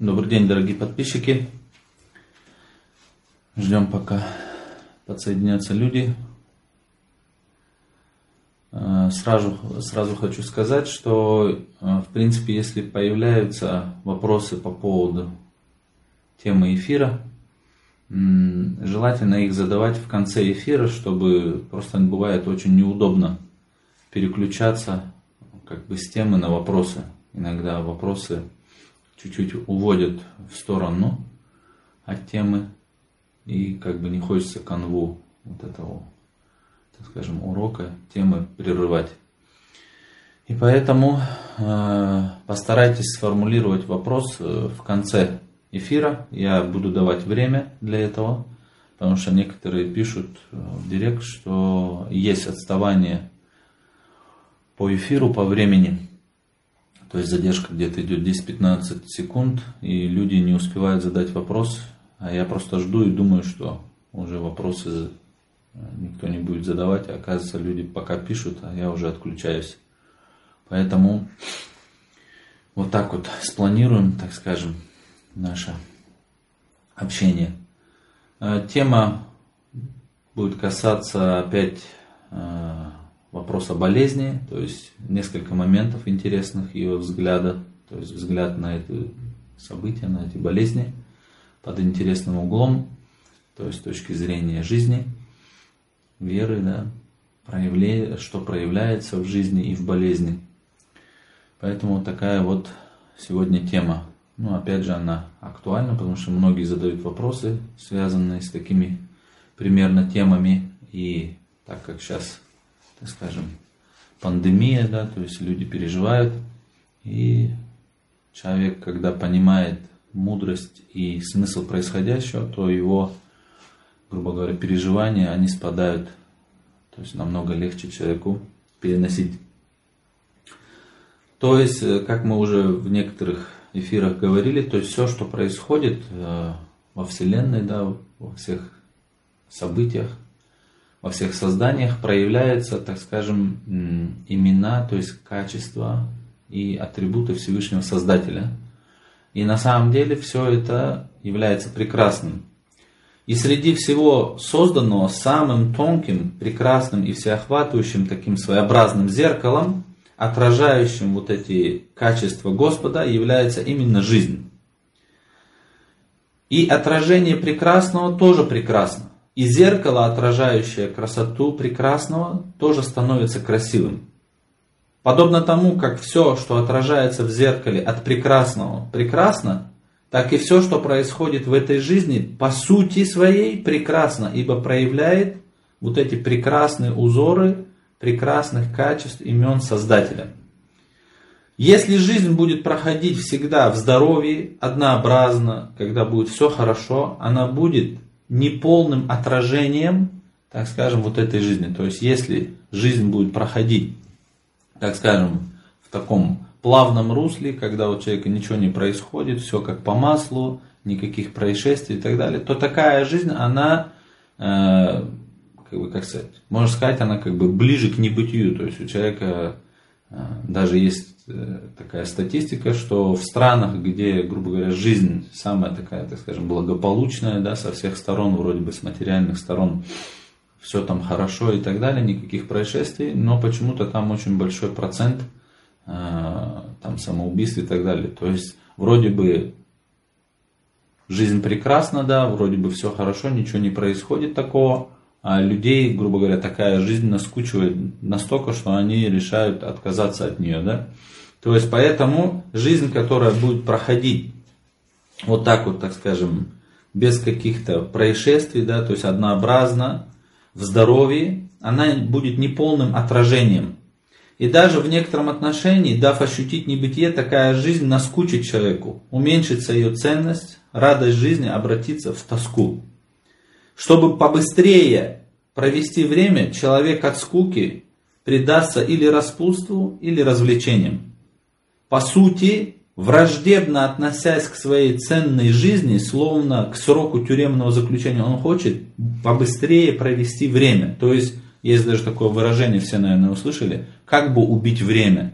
Добрый день, дорогие подписчики. Ждем, пока подсоединятся люди. Э, сразу, сразу хочу сказать, что, э, в принципе, если появляются вопросы по поводу темы эфира, желательно их задавать в конце эфира, чтобы просто бывает очень неудобно переключаться как бы с темы на вопросы. Иногда вопросы чуть-чуть уводят в сторону от темы, и как бы не хочется канву вот этого, так скажем, урока, темы прерывать. И поэтому э, постарайтесь сформулировать вопрос э, в конце эфира. Я буду давать время для этого, потому что некоторые пишут э, в директ, что есть отставание по эфиру, по времени. То есть задержка где-то идет 10-15 секунд, и люди не успевают задать вопрос, а я просто жду и думаю, что уже вопросы э, никто не будет задавать, а оказывается люди пока пишут, а я уже отключаюсь. Поэтому вот так вот спланируем, так скажем, наше общение. Э, тема будет касаться опять э, вопроса болезни, то есть несколько моментов интересных ее взгляда, то есть взгляд на это события, на эти болезни под интересным углом, то есть с точки зрения жизни, веры, да, проявле, что проявляется в жизни и в болезни. Поэтому такая вот сегодня тема. Ну, опять же, она актуальна, потому что многие задают вопросы, связанные с такими примерно темами. И так как сейчас так скажем, пандемия, да, то есть люди переживают, и человек, когда понимает мудрость и смысл происходящего, то его, грубо говоря, переживания, они спадают, то есть намного легче человеку переносить. То есть, э, как мы уже в некоторых эфирах говорили, то есть все, что происходит э, во Вселенной, да, во всех событиях, во всех созданиях проявляются, так скажем, имена, то есть качества и атрибуты Всевышнего Создателя. И на самом деле все это является прекрасным. И среди всего созданного самым тонким, прекрасным и всеохватывающим таким своеобразным зеркалом, отражающим вот эти качества Господа, является именно жизнь. И отражение прекрасного тоже прекрасно. И зеркало, отражающее красоту прекрасного, тоже становится красивым. Подобно тому, как все, что отражается в зеркале от прекрасного, прекрасно, так и все, что происходит в этой жизни, по сути своей прекрасно, ибо проявляет вот эти прекрасные узоры прекрасных качеств имен Создателя. Если жизнь будет проходить всегда в здоровье, однообразно, когда будет все хорошо, она будет неполным отражением, так скажем, вот этой жизни. То есть, если жизнь будет проходить, так скажем, в таком плавном русле, когда у человека ничего не происходит, все как по маслу, никаких происшествий и так далее, то такая жизнь, она, э, как бы, как сказать, можно сказать, она как бы ближе к небытию. То есть у человека даже есть Э, такая статистика, что в странах, где, грубо говоря, жизнь самая такая, так скажем, благополучная, да, со всех сторон, вроде бы с материальных сторон, все там хорошо и так далее, никаких происшествий, но почему-то там очень большой процент э, там самоубийств и так далее. То есть вроде бы жизнь прекрасна, да, вроде бы все хорошо, ничего не происходит такого, а людей, грубо говоря, такая жизнь наскучивает настолько, что они решают отказаться от нее, да. То есть поэтому жизнь, которая будет проходить вот так вот, так скажем, без каких-то происшествий, да, то есть однообразно, в здоровье, она будет неполным отражением. И даже в некотором отношении, дав ощутить небытие, такая жизнь наскучит человеку, уменьшится ее ценность, радость жизни обратится в тоску. Чтобы побыстрее провести время, человек от скуки предастся или распутству, или развлечениям по сути, враждебно относясь к своей ценной жизни, словно к сроку тюремного заключения, он хочет побыстрее провести время. То есть, есть даже такое выражение, все, наверное, услышали, как бы убить время.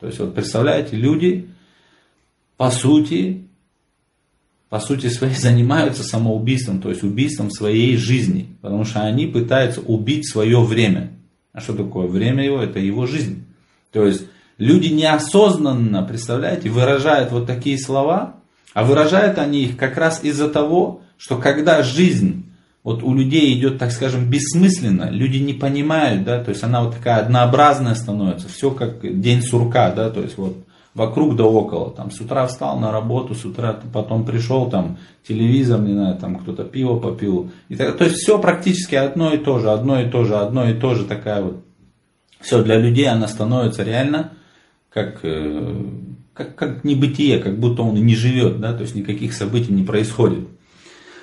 То есть, вот представляете, люди, по сути, по сути своей занимаются самоубийством, то есть убийством своей жизни, потому что они пытаются убить свое время. А что такое время его? Это его жизнь. То есть люди неосознанно, представляете, выражают вот такие слова, а выражают они их как раз из-за того, что когда жизнь вот у людей идет, так скажем, бессмысленно, люди не понимают, да, то есть она вот такая однообразная становится, все как день сурка, да, то есть вот вокруг да около. Там с утра встал на работу, с утра потом пришел, там телевизор, не знаю, там кто-то пиво попил. И так, то есть все практически одно и то же, одно и то же, одно и то же такая вот. Все для людей она становится реально как, э, как, как небытие, как будто он не живет, да, то есть никаких событий не происходит.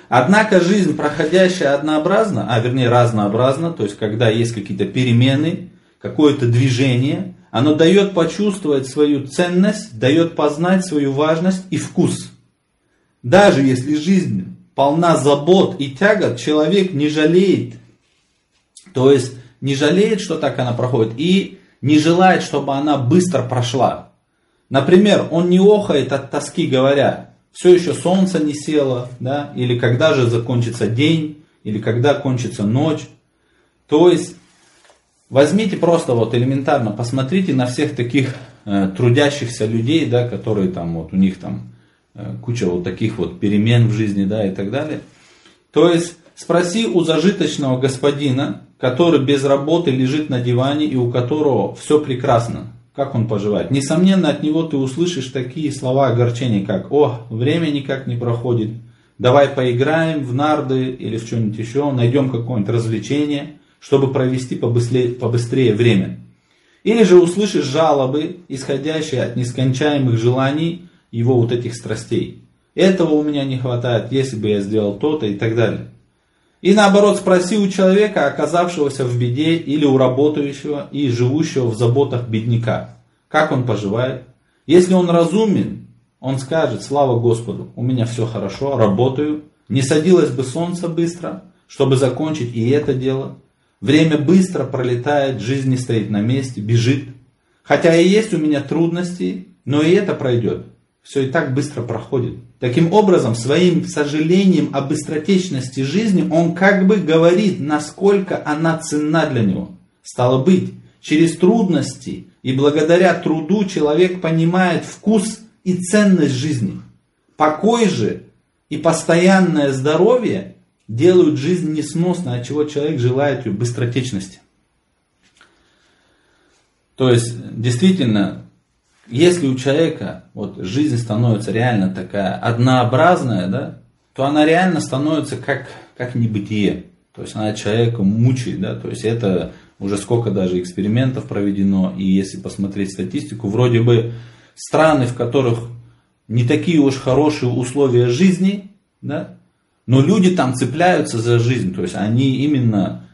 Однако жизнь, проходящая однообразно, а вернее разнообразно, то есть когда есть какие-то перемены, какое-то движение, оно дает почувствовать свою ценность, дает познать свою важность и вкус. Даже если жизнь полна забот и тягот, человек не жалеет. То есть не жалеет, что так она проходит, и не желает, чтобы она быстро прошла. Например, он не охает от тоски, говоря, все еще солнце не село, да, или когда же закончится день, или когда кончится ночь. То есть Возьмите просто вот элементарно, посмотрите на всех таких э, трудящихся людей, да, которые там вот у них там э, куча вот таких вот перемен в жизни, да, и так далее. То есть спроси у зажиточного господина, который без работы лежит на диване и у которого все прекрасно, как он поживает. Несомненно, от него ты услышишь такие слова огорчения, как «О, время никак не проходит», «Давай поиграем в нарды» или в что-нибудь еще, найдем какое-нибудь развлечение – чтобы провести побыстрее, побыстрее время. Или же услышишь жалобы, исходящие от нескончаемых желаний его вот этих страстей. Этого у меня не хватает, если бы я сделал то-то и так далее. И наоборот, спроси у человека, оказавшегося в беде, или у работающего и живущего в заботах бедняка, как он поживает. Если он разумен, он скажет, слава Господу, у меня все хорошо, работаю, не садилось бы солнце быстро, чтобы закончить и это дело. Время быстро пролетает, жизнь не стоит на месте, бежит. Хотя и есть у меня трудности, но и это пройдет. Все и так быстро проходит. Таким образом, своим сожалением о быстротечности жизни он как бы говорит, насколько она ценна для него. Стало быть, через трудности и благодаря труду человек понимает вкус и ценность жизни. Покой же и постоянное здоровье делают жизнь несносной, от чего человек желает ее быстротечности. То есть, действительно, если у человека вот, жизнь становится реально такая однообразная, да, то она реально становится как, как небытие. То есть она человека мучает, да, то есть это уже сколько даже экспериментов проведено, и если посмотреть статистику, вроде бы страны, в которых не такие уж хорошие условия жизни, да, но люди там цепляются за жизнь, то есть они именно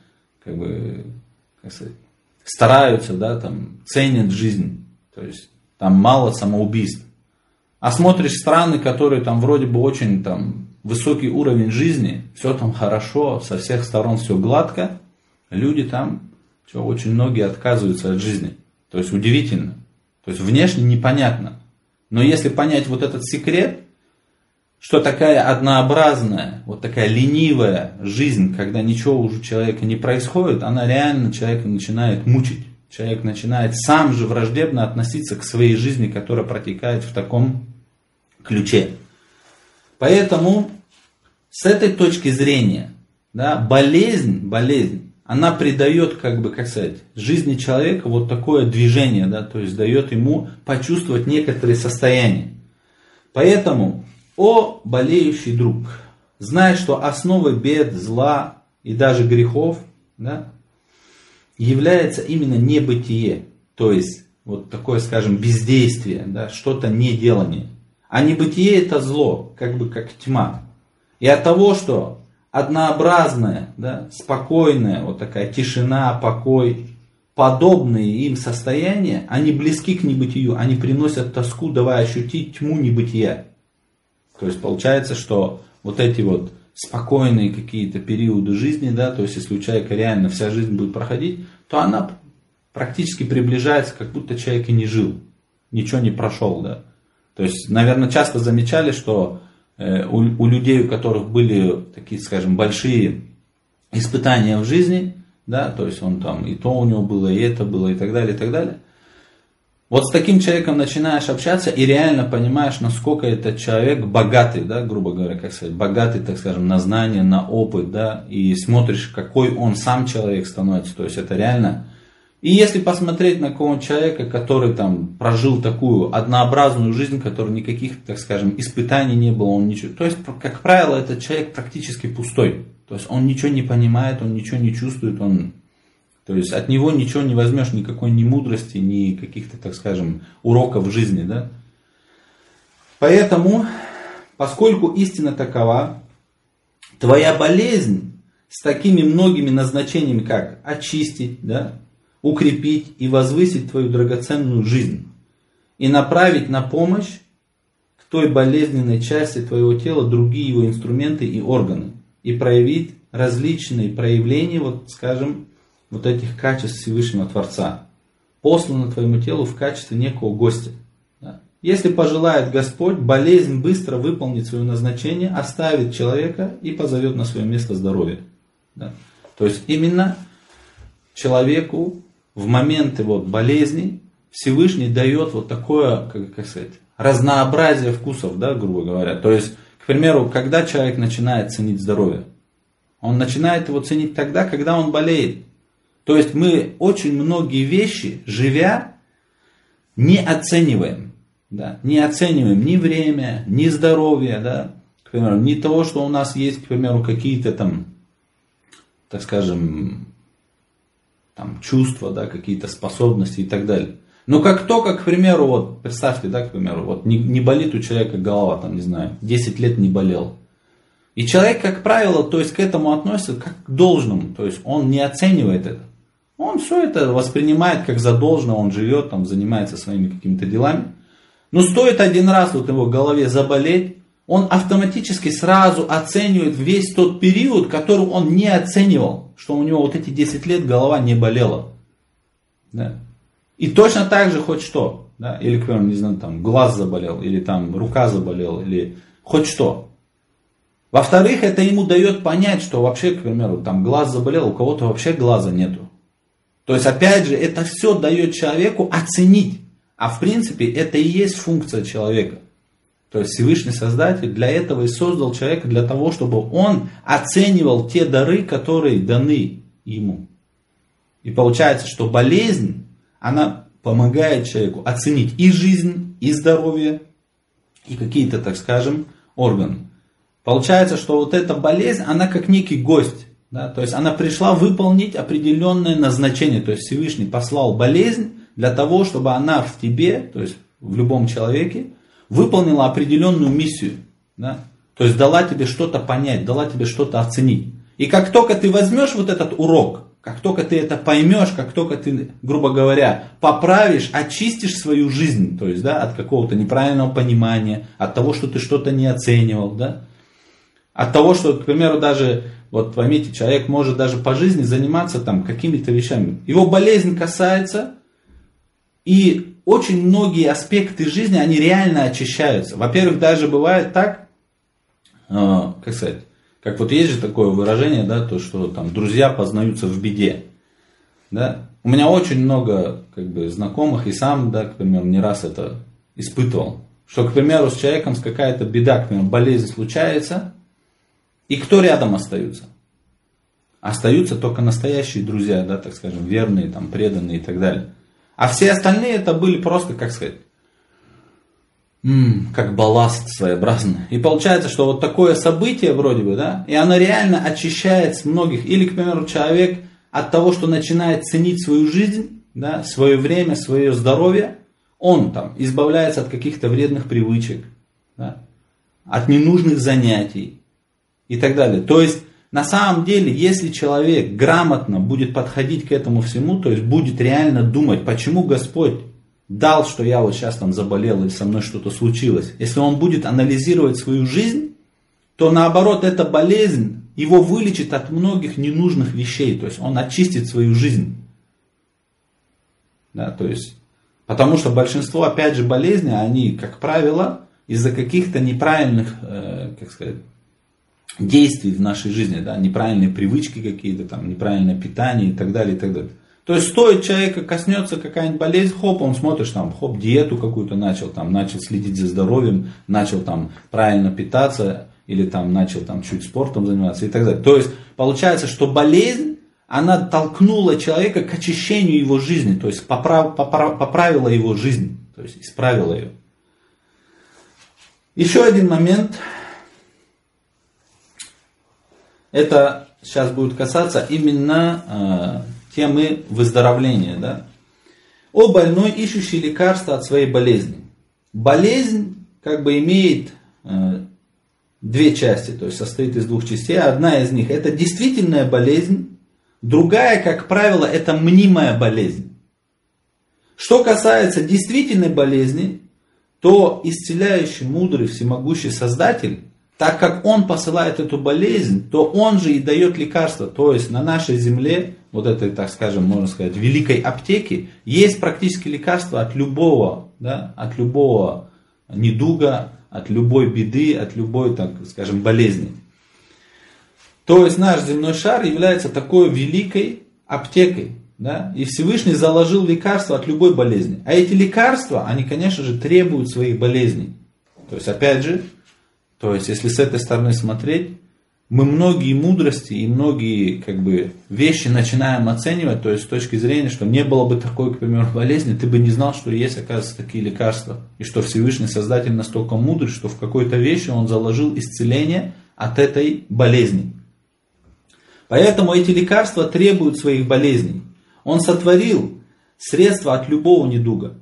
как бы, как сказать, стараются, да, там, ценят жизнь. То есть там мало самоубийств. А смотришь страны, которые там вроде бы очень там высокий уровень жизни, все там хорошо, со всех сторон все гладко, люди там, все, очень многие отказываются от жизни. То есть удивительно. То есть внешне непонятно. Но если понять вот этот секрет, что такая однообразная, вот такая ленивая жизнь, когда ничего уже у человека не происходит, она реально человека начинает мучить. Человек начинает сам же враждебно относиться к своей жизни, которая протекает в таком ключе. Поэтому с этой точки зрения, да, болезнь, болезнь, она придает, как бы, как сказать, жизни человека вот такое движение, да, то есть дает ему почувствовать некоторые состояния. Поэтому о, болеющий друг, знай, что основой бед, зла и даже грехов да, является именно небытие, то есть вот такое, скажем, бездействие, да, что-то не делание. А небытие это зло, как бы как тьма. И от того, что однообразное, да, спокойное, вот такая тишина, покой, подобные им состояния, они близки к небытию, они приносят тоску, давая ощутить тьму небытия. То есть получается, что вот эти вот спокойные какие-то периоды жизни, да, то есть если у человека реально вся жизнь будет проходить, то она практически приближается, как будто человек и не жил, ничего не прошел, да. То есть, наверное, часто замечали, что э, у, у людей, у которых были такие, скажем, большие испытания в жизни, да, то есть он там и то у него было, и это было, и так далее, и так далее. Вот с таким человеком начинаешь общаться и реально понимаешь, насколько этот человек богатый, да, грубо говоря, как сказать, богатый, так скажем, на знания, на опыт, да, и смотришь, какой он сам человек становится, то есть это реально. И если посмотреть на какого-нибудь человека, который там прожил такую однообразную жизнь, который никаких, так скажем, испытаний не было, он ничего, то есть, как правило, этот человек практически пустой. То есть он ничего не понимает, он ничего не чувствует, он, то есть от него ничего не возьмешь, никакой ни мудрости, ни каких-то, так скажем, уроков жизни. Да? Поэтому, поскольку истина такова, твоя болезнь с такими многими назначениями, как очистить, да, укрепить и возвысить твою драгоценную жизнь и направить на помощь к той болезненной части твоего тела другие его инструменты и органы и проявить различные проявления, вот скажем, вот этих качеств Всевышнего Творца, послано твоему телу в качестве некого гостя. Если пожелает Господь, болезнь быстро выполнит свое назначение, оставит человека и позовет на свое место здоровья. Да? То есть именно человеку в моменты вот болезни Всевышний дает вот такое, как, как сказать, разнообразие вкусов, да, грубо говоря. То есть к примеру, когда человек начинает ценить здоровье? Он начинает его ценить тогда, когда он болеет. То есть мы очень многие вещи, живя, не оцениваем. Да? Не оцениваем ни время, ни здоровье, да? к примеру, ни того, что у нас есть, к примеру, какие-то там, так скажем, там, чувства, да, какие-то способности и так далее. Но как только, к примеру, вот представьте, да, к примеру, вот не, не болит у человека голова, там, не знаю, 10 лет не болел. И человек, как правило, то есть к этому относится как к должному, то есть он не оценивает это. Он все это воспринимает как за должное, он живет, там, занимается своими какими-то делами. Но стоит один раз вот его голове заболеть, он автоматически сразу оценивает весь тот период, который он не оценивал, что у него вот эти 10 лет голова не болела. Да. И точно так же хоть что, да, или, к примеру, не знаю, там, глаз заболел, или там рука заболела, или хоть что. Во-вторых, это ему дает понять, что вообще, к примеру, там глаз заболел, у кого-то вообще глаза нету. То есть, опять же, это все дает человеку оценить. А в принципе, это и есть функция человека. То есть Всевышний Создатель для этого и создал человека, для того, чтобы он оценивал те дары, которые даны ему. И получается, что болезнь, она помогает человеку оценить и жизнь, и здоровье, и какие-то, так скажем, органы. Получается, что вот эта болезнь, она как некий гость. Да? То есть она пришла выполнить определенное назначение. То есть Всевышний послал болезнь для того, чтобы она в тебе, то есть в любом человеке, выполнила определенную миссию. Да? То есть дала тебе что-то понять, дала тебе что-то оценить. И как только ты возьмешь вот этот урок, как только ты это поймешь, как только ты, грубо говоря, поправишь, очистишь свою жизнь, то есть, да, от какого-то неправильного понимания, от того, что ты что-то не оценивал, да, от того, что, к примеру, даже, вот поймите, человек может даже по жизни заниматься там какими-то вещами. Его болезнь касается, и очень многие аспекты жизни, они реально очищаются. Во-первых, даже бывает так, э, как сказать, как вот есть же такое выражение, да, то, что там друзья познаются в беде. Да? У меня очень много как бы, знакомых, и сам, да, к примеру, не раз это испытывал. Что, к примеру, с человеком с какая-то беда, к примеру, болезнь случается, и кто рядом остаются? Остаются только настоящие друзья, да, так скажем, верные, там, преданные и так далее. А все остальные это были просто, как сказать, как балласт своеобразный. И получается, что вот такое событие вроде бы, да, и оно реально очищает с многих. Или, к примеру, человек от того, что начинает ценить свою жизнь, да, свое время, свое здоровье, он там избавляется от каких-то вредных привычек, да, от ненужных занятий и так далее. То есть, на самом деле, если человек грамотно будет подходить к этому всему, то есть будет реально думать, почему Господь дал, что я вот сейчас там заболел или со мной что-то случилось, если он будет анализировать свою жизнь, то наоборот эта болезнь его вылечит от многих ненужных вещей, то есть он очистит свою жизнь. Да, то есть, потому что большинство, опять же, болезней, они, как правило, из-за каких-то неправильных, э, как сказать, действий в нашей жизни, да, неправильные привычки какие-то, там, неправильное питание и так далее, и так далее. То есть стоит человека коснется какая-нибудь болезнь, хоп, он смотришь там, хоп, диету какую-то начал, там, начал следить за здоровьем, начал там правильно питаться, или там начал там чуть спортом заниматься и так далее. То есть получается, что болезнь, она толкнула человека к очищению его жизни, то есть поправ, поправ, поправила его жизнь, то есть исправила ее. Еще один момент, это сейчас будет касаться именно э, темы выздоровления. Да? О больной, ищущий лекарства от своей болезни. Болезнь как бы имеет э, две части, то есть состоит из двух частей. Одна из них это действительная болезнь, другая, как правило, это мнимая болезнь. Что касается действительной болезни, то исцеляющий, мудрый, всемогущий Создатель так как он посылает эту болезнь, то он же и дает лекарство. То есть на нашей земле, вот этой, так скажем, можно сказать, великой аптеке, есть практически лекарство от любого, да, от любого недуга, от любой беды, от любой, так скажем, болезни. То есть наш земной шар является такой великой аптекой. Да? И Всевышний заложил лекарства от любой болезни. А эти лекарства, они, конечно же, требуют своих болезней. То есть, опять же, то есть, если с этой стороны смотреть, мы многие мудрости и многие как бы, вещи начинаем оценивать, то есть с точки зрения, что не было бы такой, к примеру, болезни, ты бы не знал, что есть, оказывается, такие лекарства. И что Всевышний Создатель настолько мудрый, что в какой-то вещи он заложил исцеление от этой болезни. Поэтому эти лекарства требуют своих болезней. Он сотворил средства от любого недуга.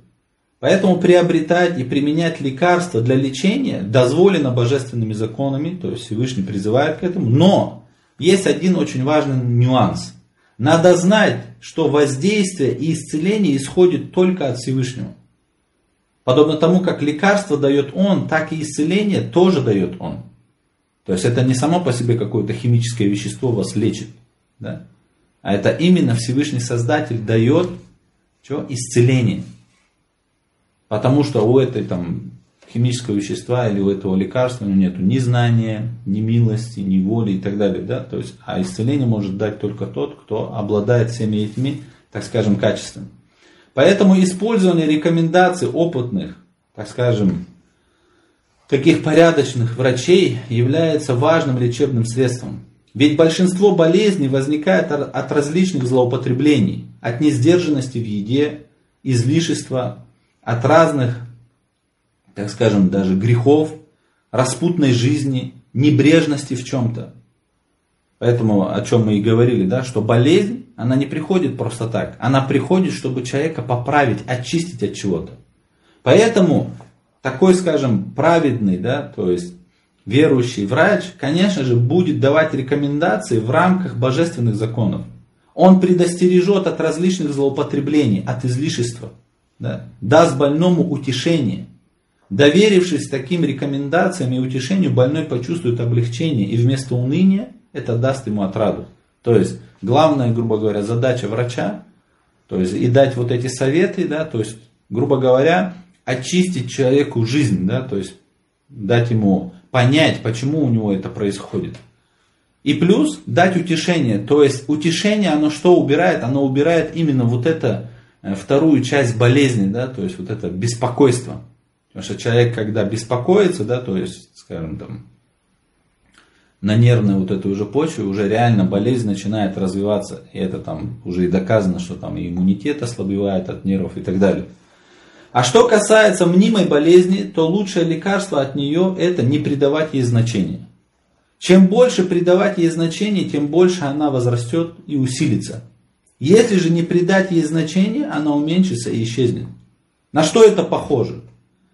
Поэтому приобретать и применять лекарства для лечения дозволено божественными законами, то есть Всевышний призывает к этому, но есть один очень важный нюанс. Надо знать, что воздействие и исцеление исходит только от Всевышнего. Подобно тому, как лекарство дает Он, так и исцеление тоже дает Он. То есть это не само по себе какое-то химическое вещество вас лечит. Да? А это именно Всевышний Создатель дает что? исцеление. Потому что у этой там, химического вещества или у этого лекарства нет ни знания, ни милости, ни воли и так далее. Да? То есть, а исцеление может дать только тот, кто обладает всеми этими, так скажем, качествами. Поэтому использование рекомендаций опытных, так скажем, таких порядочных врачей является важным лечебным средством. Ведь большинство болезней возникает от различных злоупотреблений, от несдержанности в еде, излишества, от разных, так скажем, даже грехов, распутной жизни, небрежности в чем-то. Поэтому, о чем мы и говорили, да, что болезнь, она не приходит просто так. Она приходит, чтобы человека поправить, очистить от чего-то. Поэтому такой, скажем, праведный, да, то есть верующий врач, конечно же, будет давать рекомендации в рамках божественных законов. Он предостережет от различных злоупотреблений, от излишества да, даст больному утешение. Доверившись таким рекомендациям и утешению, больной почувствует облегчение, и вместо уныния это даст ему отраду. То есть, главная, грубо говоря, задача врача, то есть, и дать вот эти советы, да, то есть, грубо говоря, очистить человеку жизнь, да, то есть, дать ему понять, почему у него это происходит. И плюс дать утешение, то есть, утешение, оно что убирает? Оно убирает именно вот это вторую часть болезни, да, то есть вот это беспокойство. Потому что человек, когда беспокоится, да, то есть, скажем, там, на нервной вот этой уже почве, уже реально болезнь начинает развиваться. И это там уже и доказано, что там и иммунитет ослабевает от нервов и так далее. А что касается мнимой болезни, то лучшее лекарство от нее это не придавать ей значения. Чем больше придавать ей значения, тем больше она возрастет и усилится. Если же не придать ей значения, она уменьшится и исчезнет. На что это похоже?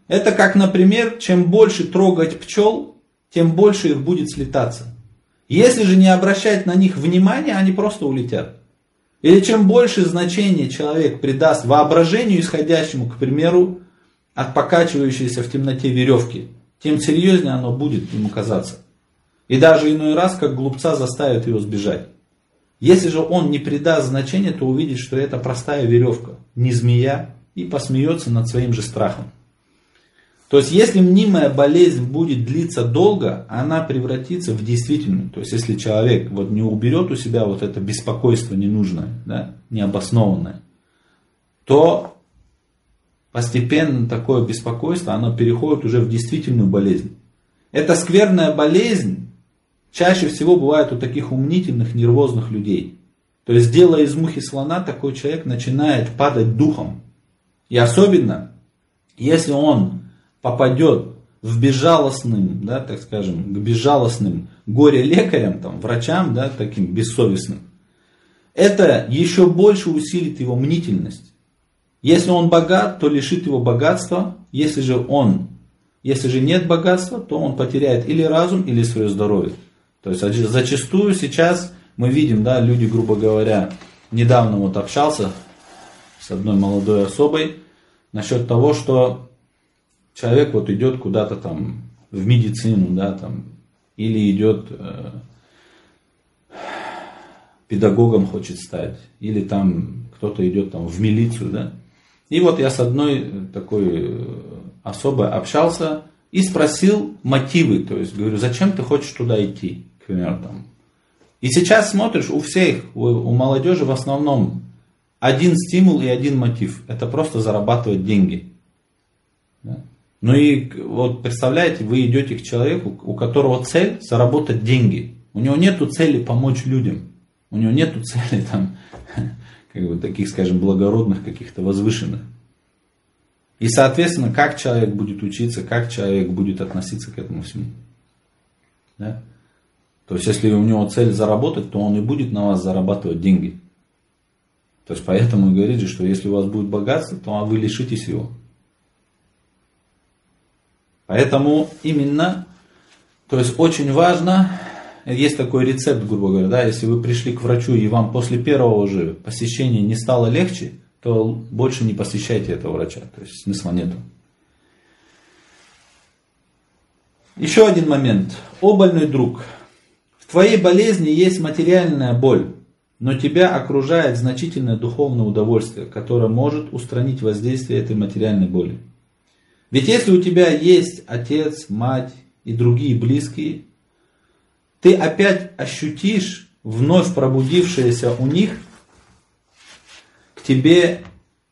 Это как, например, чем больше трогать пчел, тем больше их будет слетаться. Если же не обращать на них внимания, они просто улетят. Или чем больше значения человек придаст воображению исходящему, к примеру, от покачивающейся в темноте веревки, тем серьезнее оно будет ему казаться. И даже иной раз, как глупца, заставит его сбежать. Если же он не придаст значения, то увидит, что это простая веревка, не змея, и посмеется над своим же страхом. То есть, если мнимая болезнь будет длиться долго, она превратится в действительную. То есть, если человек вот не уберет у себя вот это беспокойство ненужное, да, необоснованное, то постепенно такое беспокойство, оно переходит уже в действительную болезнь. Эта скверная болезнь чаще всего бывает у таких умнительных, нервозных людей. То есть, делая из мухи слона, такой человек начинает падать духом. И особенно, если он попадет в безжалостным, да, так скажем, к безжалостным горе-лекарям, там, врачам, да, таким бессовестным, это еще больше усилит его мнительность. Если он богат, то лишит его богатства. Если же он, если же нет богатства, то он потеряет или разум, или свое здоровье. То есть зачастую сейчас мы видим, да, люди, грубо говоря, недавно вот общался с одной молодой особой насчет того, что человек вот идет куда-то там в медицину, да, там, или идет э, педагогом хочет стать, или там кто-то идет там в милицию, да. И вот я с одной такой э, особой общался и спросил мотивы, то есть говорю, зачем ты хочешь туда идти, примеру, там. И сейчас смотришь, у всех, у, у молодежи в основном один стимул и один мотив. Это просто зарабатывать деньги. Да? Ну и вот представляете, вы идете к человеку, у которого цель заработать деньги. У него нет цели помочь людям. У него нет цели там, как бы таких, скажем, благородных, каких-то возвышенных. И, соответственно, как человек будет учиться, как человек будет относиться к этому всему. Да? То есть, если у него цель заработать, то он и будет на вас зарабатывать деньги. То есть, поэтому и говорите, что если у вас будет богатство, то вы лишитесь его. Поэтому именно, то есть очень важно, есть такой рецепт, грубо говоря, да, если вы пришли к врачу и вам после первого же посещения не стало легче, то больше не посещайте этого врача, то есть смысла нету. Еще один момент. Обольный друг. В твоей болезни есть материальная боль, но тебя окружает значительное духовное удовольствие, которое может устранить воздействие этой материальной боли. Ведь если у тебя есть отец, мать и другие близкие, ты опять ощутишь вновь пробудившееся у них к тебе,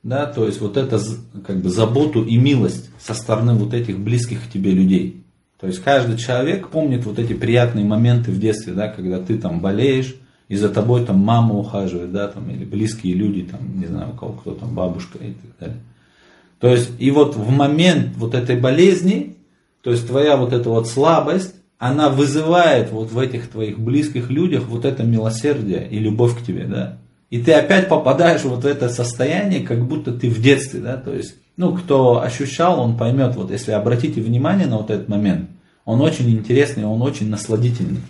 да, то есть вот это как бы заботу и милость со стороны вот этих близких к тебе людей. То есть каждый человек помнит вот эти приятные моменты в детстве, да, когда ты там болеешь, и за тобой там мама ухаживает, да, там, или близкие люди, там, не знаю, у кого кто там, бабушка и так далее. То есть, и вот в момент вот этой болезни, то есть твоя вот эта вот слабость, она вызывает вот в этих твоих близких людях вот это милосердие и любовь к тебе, да. И ты опять попадаешь вот в это состояние, как будто ты в детстве, да, то есть, ну, кто ощущал, он поймет, вот если обратите внимание на вот этот момент, он очень интересный, он очень насладительный.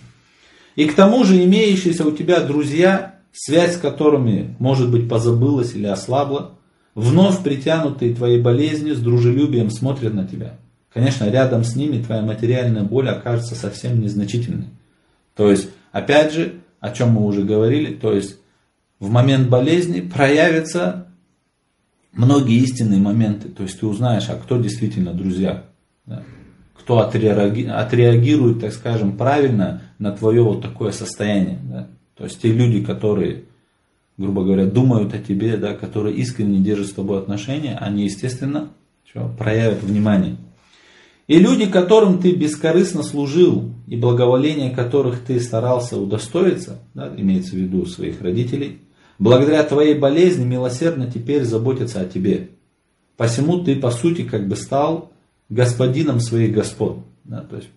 И к тому же имеющиеся у тебя друзья, связь с которыми, может быть, позабылась или ослабла, вновь притянутые твоей болезнью с дружелюбием смотрят на тебя. Конечно, рядом с ними твоя материальная боль окажется совсем незначительной. То есть, опять же, о чем мы уже говорили, то есть в момент болезни проявятся многие истинные моменты. То есть ты узнаешь, а кто действительно друзья. Да? Кто отреагирует, так скажем, правильно на твое вот такое состояние. Да? То есть те люди, которые грубо говоря, думают о тебе, да, которые искренне держат с тобой отношения, они, естественно, что, проявят внимание. И люди, которым ты бескорыстно служил, и благоволение которых ты старался удостоиться, да, имеется в виду своих родителей, благодаря твоей болезни милосердно теперь заботятся о тебе. Посему ты, по сути, как бы стал господином своих господ. Да, то есть,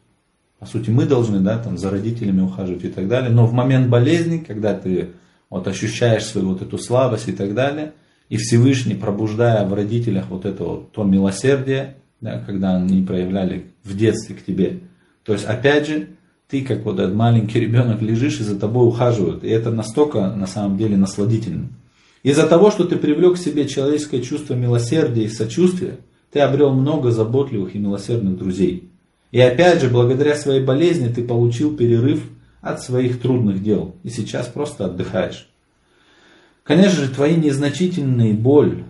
по сути, мы должны да, там, за родителями ухаживать и так далее. Но в момент болезни, когда ты вот ощущаешь свою вот эту слабость и так далее, и Всевышний, пробуждая в родителях вот это вот то милосердие, да, когда они проявляли в детстве к тебе. То есть, опять же, ты как вот этот маленький ребенок лежишь и за тобой ухаживают. И это настолько, на самом деле, насладительно. Из-за того, что ты привлек к себе человеческое чувство милосердия и сочувствия, ты обрел много заботливых и милосердных друзей. И опять же, благодаря своей болезни ты получил перерыв от своих трудных дел. И сейчас просто отдыхаешь. Конечно же, твои незначительные боль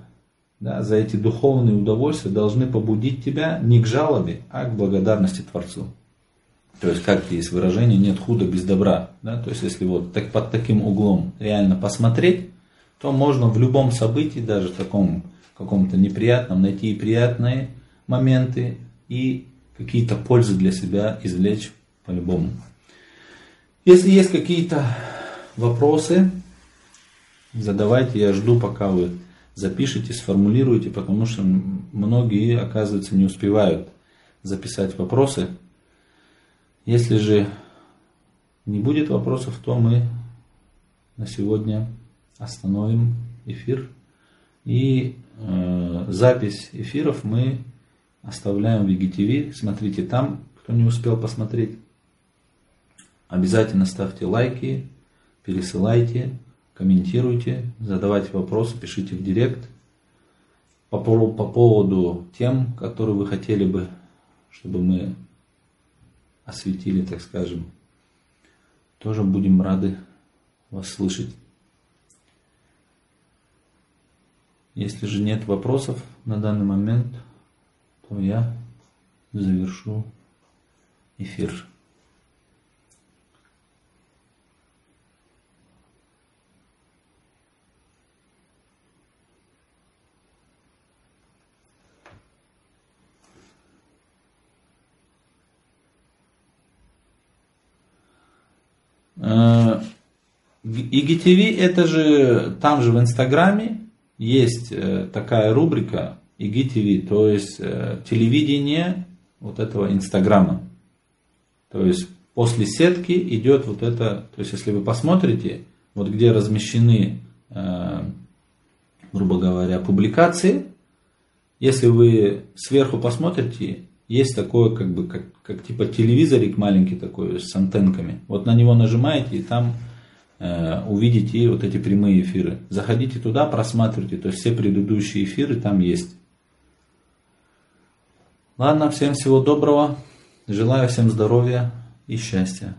да, за эти духовные удовольствия должны побудить тебя не к жалобе, а к благодарности Творцу. То есть, как есть выражение, нет худа без добра. Да? То есть, если вот так, под таким углом реально посмотреть, то можно в любом событии, даже в таком каком-то неприятном, найти и приятные моменты, и какие-то пользы для себя извлечь по-любому. Если есть какие-то вопросы, задавайте, я жду, пока вы запишите, сформулируете, потому что многие, оказывается, не успевают записать вопросы. Если же не будет вопросов, то мы на сегодня остановим эфир. И э, запись эфиров мы оставляем в ВГТВ. Смотрите там, кто не успел посмотреть. Обязательно ставьте лайки, пересылайте, комментируйте, задавайте вопросы, пишите в директ. По, по поводу тем, которые вы хотели бы, чтобы мы осветили, так скажем, тоже будем рады вас слышать. Если же нет вопросов на данный момент, то я завершу эфир. IGTV это же там же в Инстаграме есть э, такая рубрика IGTV, то есть э, телевидение вот этого Инстаграма. То есть после сетки идет вот это, то есть если вы посмотрите, вот где размещены, э, грубо говоря, публикации, если вы сверху посмотрите, есть такое, как бы, как, как типа телевизорик маленький такой с антенками. Вот на него нажимаете, и там э, увидите вот эти прямые эфиры. Заходите туда, просматривайте, то есть все предыдущие эфиры там есть. Ладно, всем всего доброго. Желаю всем здоровья и счастья.